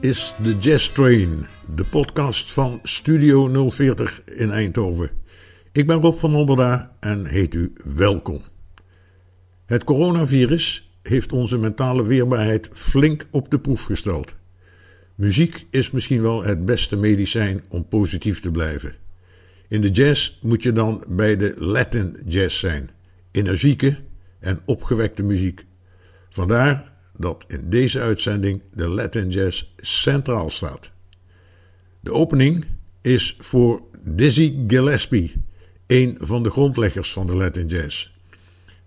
Is de Jazz Train, de podcast van Studio 040 in Eindhoven. Ik ben Rob van Omberda en heet u welkom. Het coronavirus heeft onze mentale weerbaarheid flink op de proef gesteld. Muziek is misschien wel het beste medicijn om positief te blijven. In de jazz moet je dan bij de Latin jazz zijn, energieke en opgewekte muziek. Vandaar dat in deze uitzending de Latin Jazz centraal staat. De opening is voor Dizzy Gillespie, een van de grondleggers van de Latin Jazz.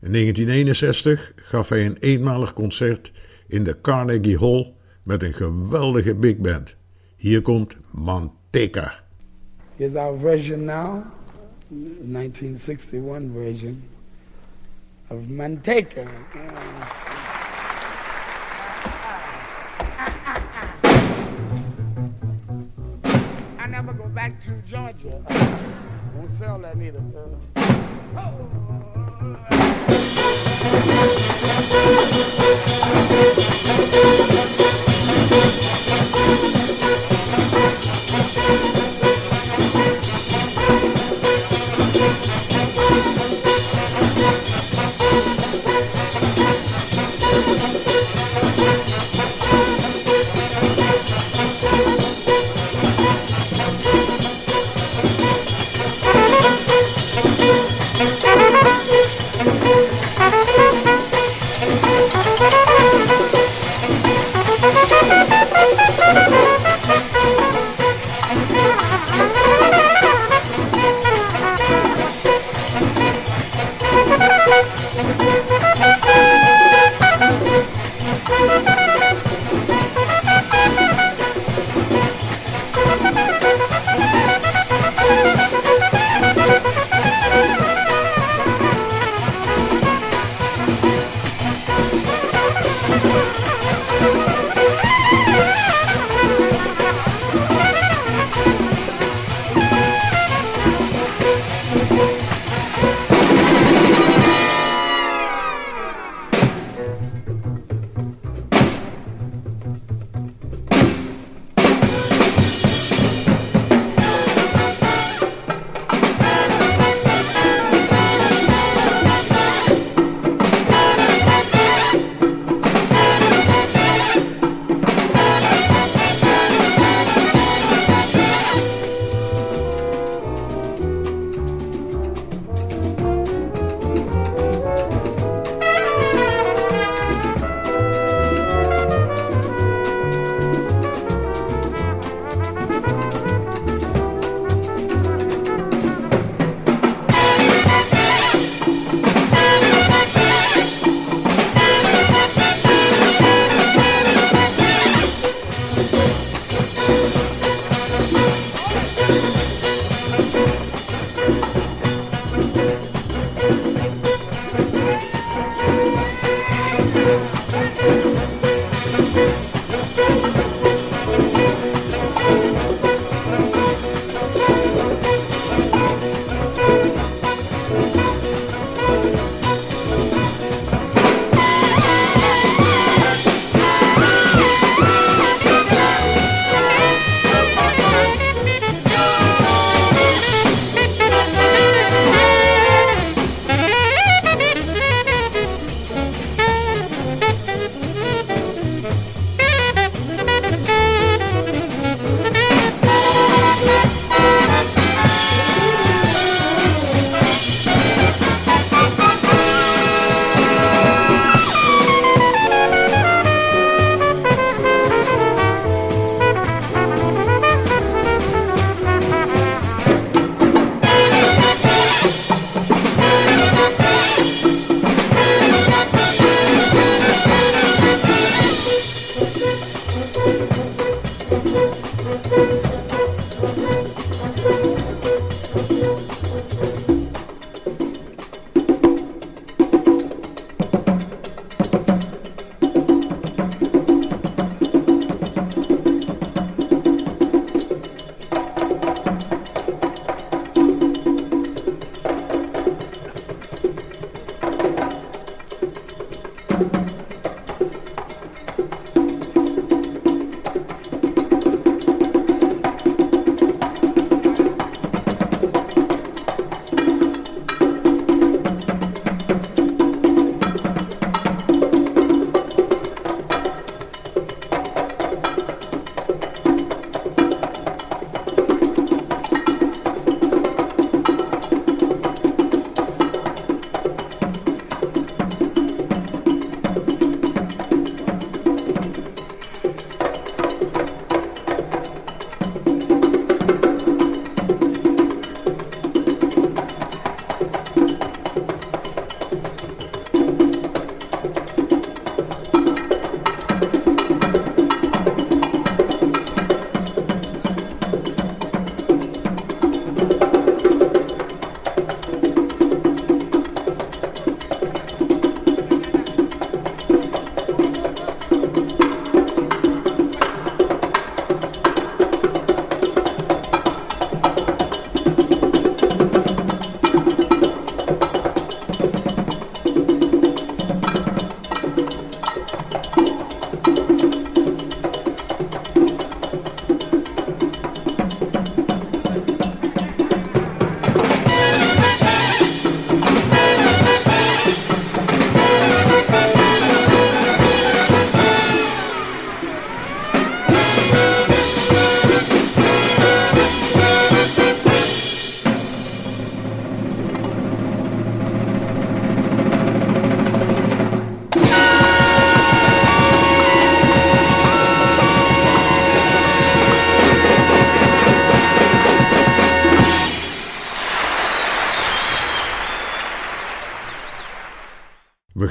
In 1961 gaf hij een eenmalig concert in de Carnegie Hall met een geweldige big band. Hier komt Manteca. Here's our version now, 1961 version of Manteca. Back to Georgia. Won't sell that neither.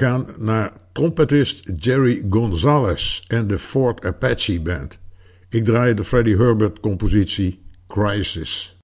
Gaan naar trompetist Jerry Gonzalez en de Fort Apache Band. Ik draai de Freddie Herbert compositie Crisis.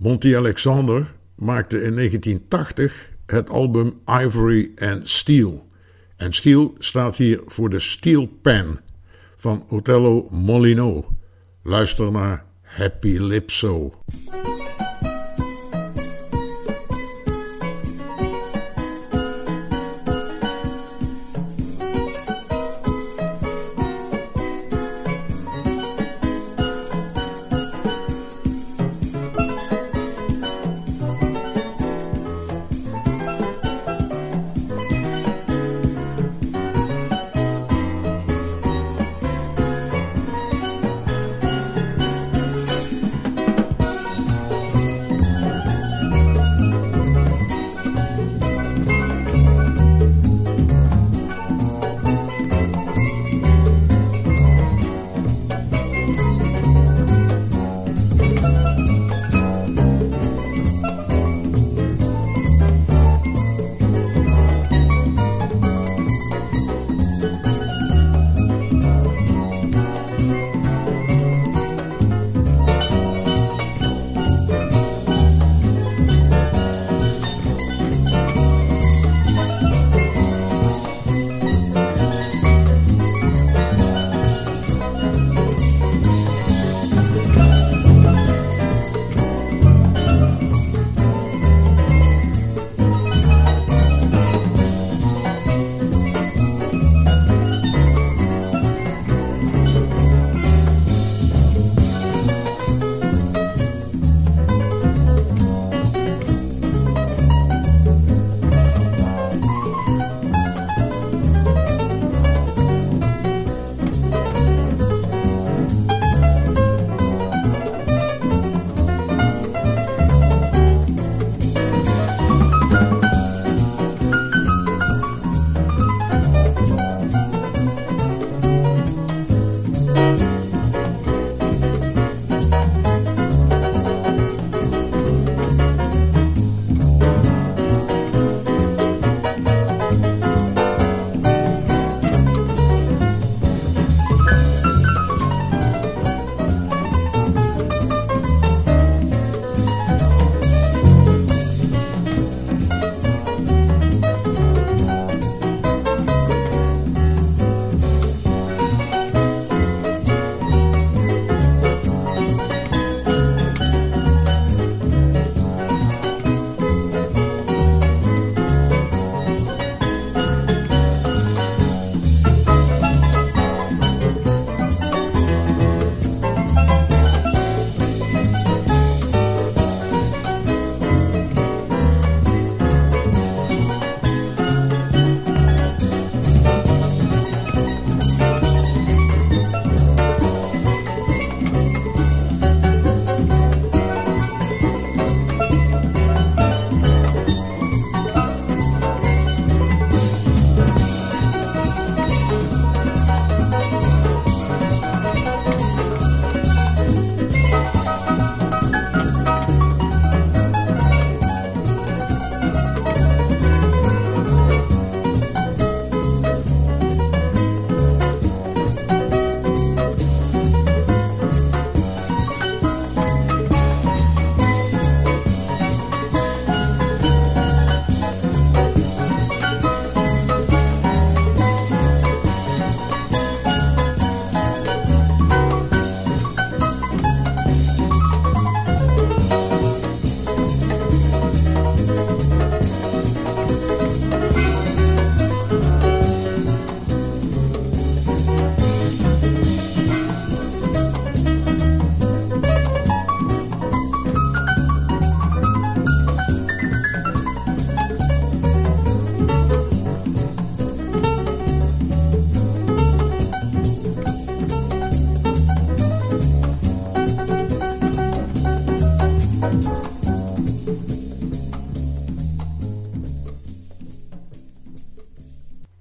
Monty Alexander maakte in 1980 het album Ivory and Steel. En Steel staat hier voor de Steel Pen van Otello Molino. Luister naar Happy Lipso.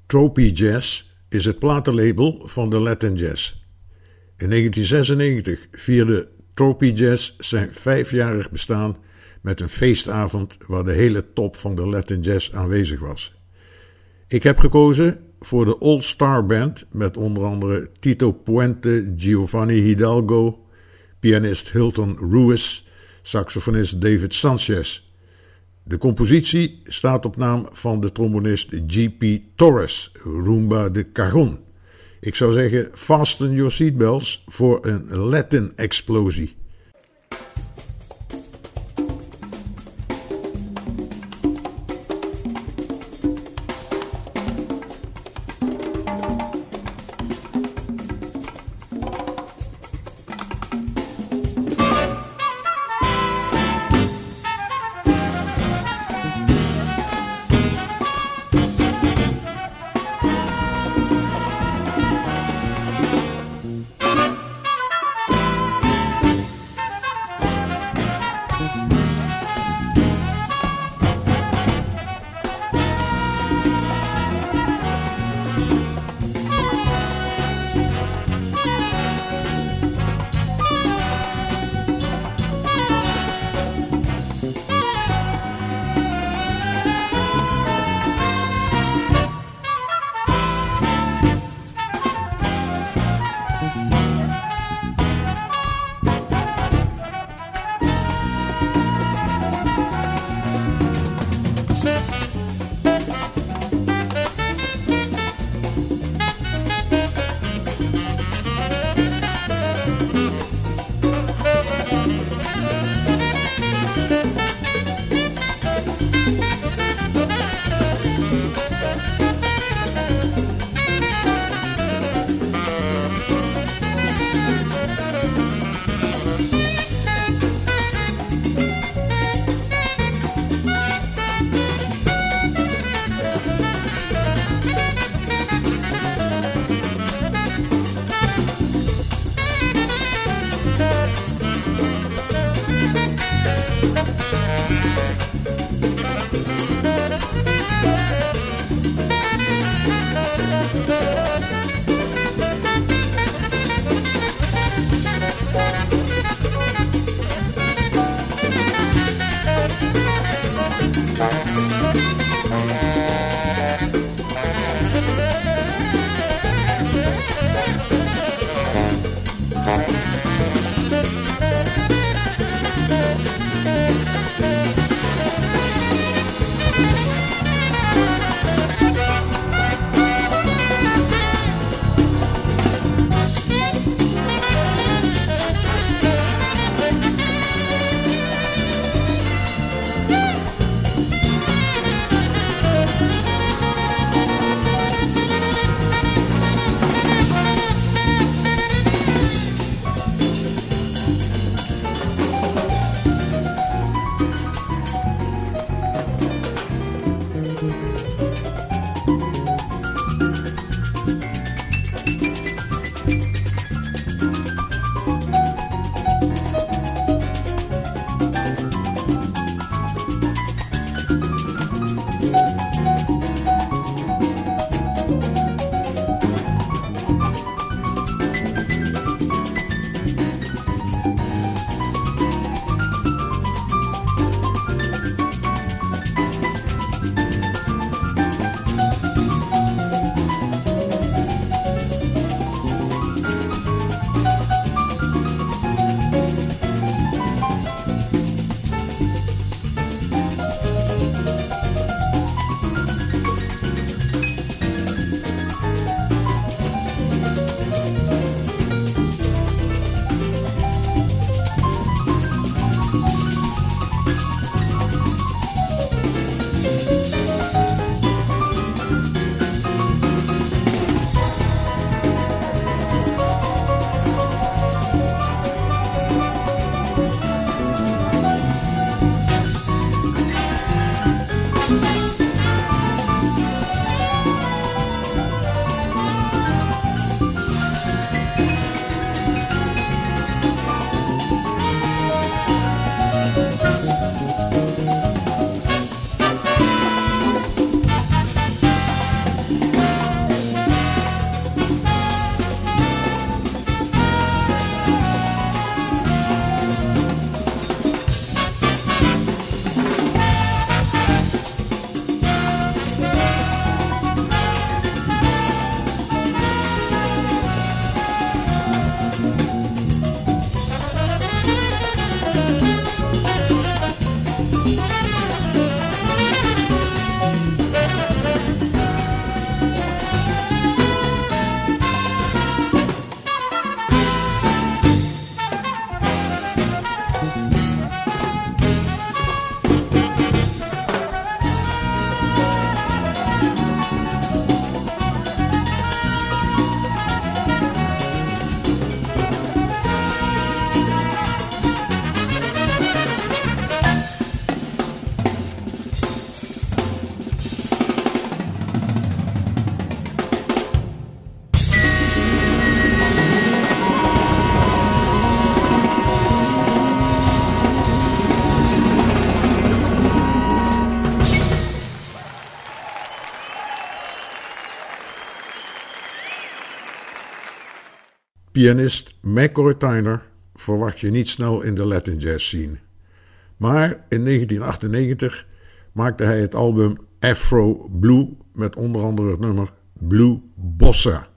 Tropy Jazz is het platenlabel van de Latin Jazz. In 1996 vierde Tropy Jazz zijn vijfjarig bestaan met een feestavond waar de hele top van de Latin Jazz aanwezig was. Ik heb gekozen voor de All Star Band met onder andere Tito Puente, Giovanni Hidalgo, pianist Hilton Ruiz, saxofonist David Sanchez. De compositie staat op naam van de trombonist G.P. Torres, Rumba de Cajon. Ik zou zeggen, fasten your seatbelts voor een Latin Pianist McCoy Tyner verwacht je niet snel in de Latin jazz scene. Maar in 1998 maakte hij het album Afro Blue met onder andere het nummer Blue Bossa.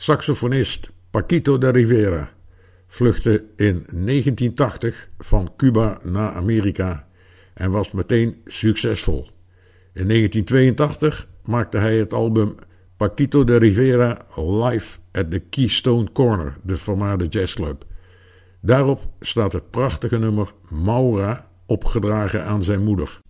Saxofonist Paquito de Rivera vluchtte in 1980 van Cuba naar Amerika en was meteen succesvol. In 1982 maakte hij het album Paquito de Rivera live at the Keystone Corner, de vermaarde jazzclub. Daarop staat het prachtige nummer Maura opgedragen aan zijn moeder.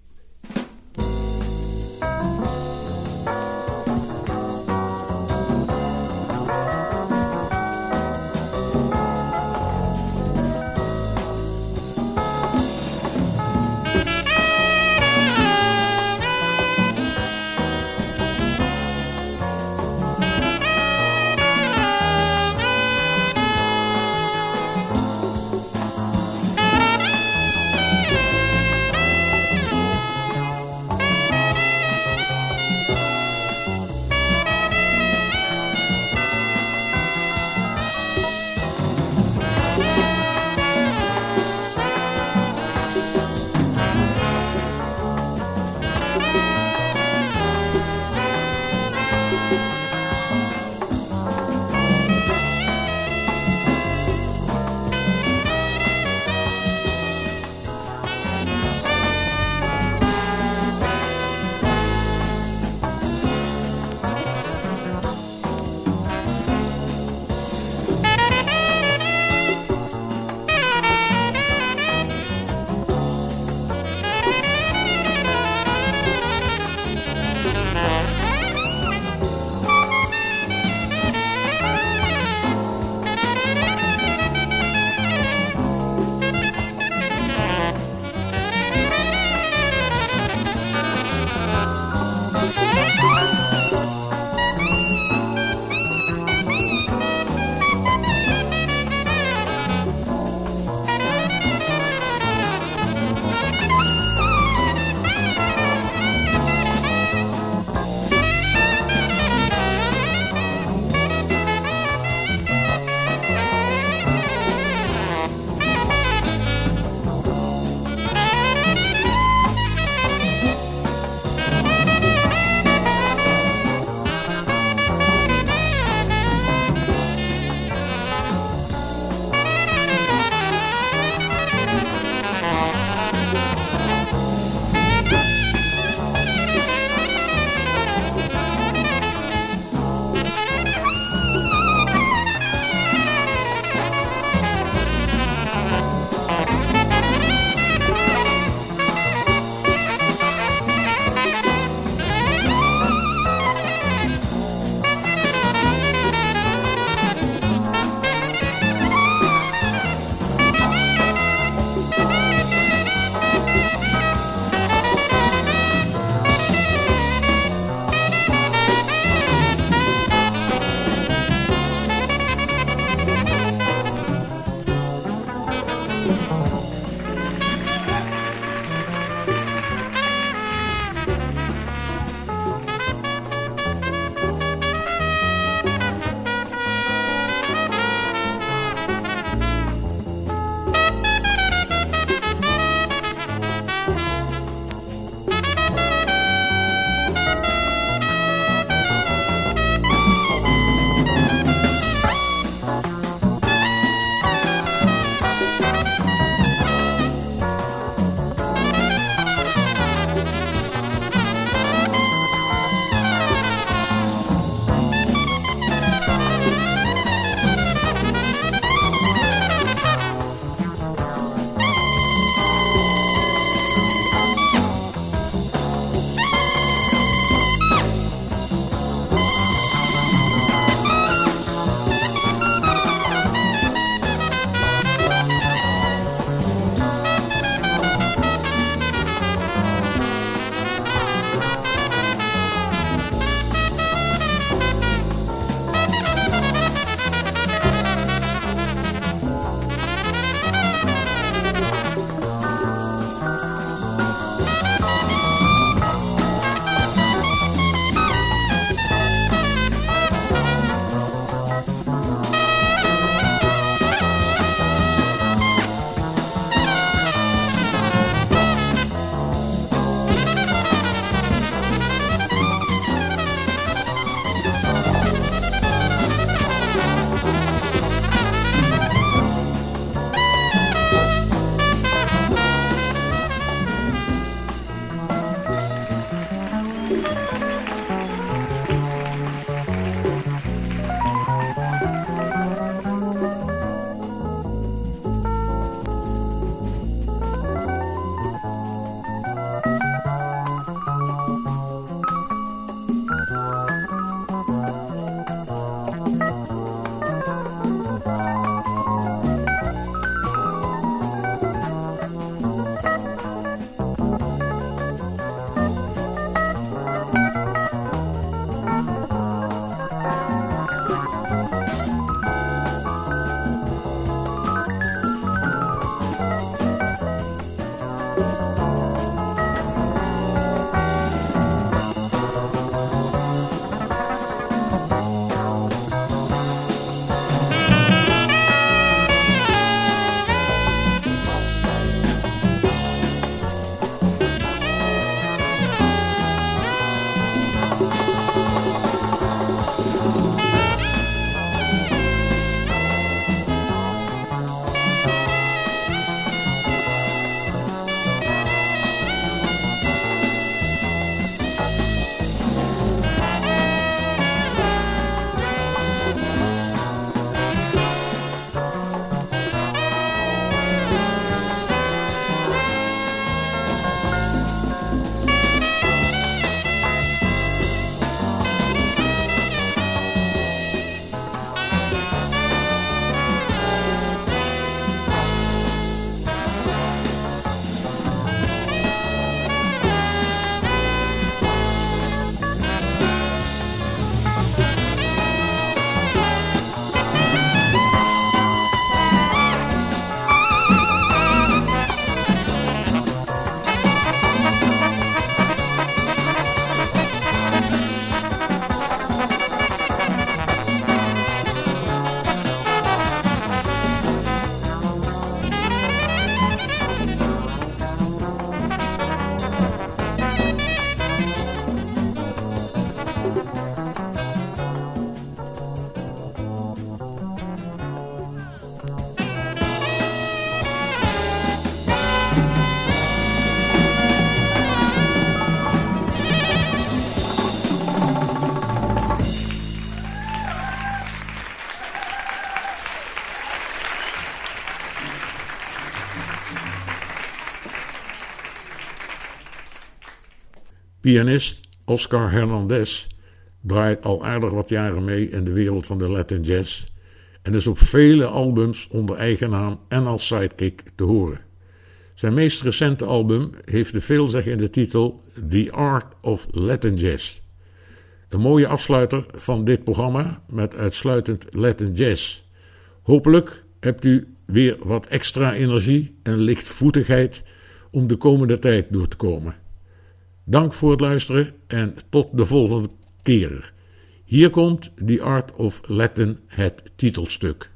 Pianist Oscar Hernandez draait al aardig wat jaren mee in de wereld van de Latin jazz en is op vele albums onder eigen naam en als sidekick te horen. Zijn meest recente album heeft de veelzeggende titel The Art of Latin Jazz. Een mooie afsluiter van dit programma met uitsluitend Latin Jazz. Hopelijk hebt u weer wat extra energie en lichtvoetigheid om de komende tijd door te komen. Dank voor het luisteren en tot de volgende keer. Hier komt The Art of Latin, het titelstuk.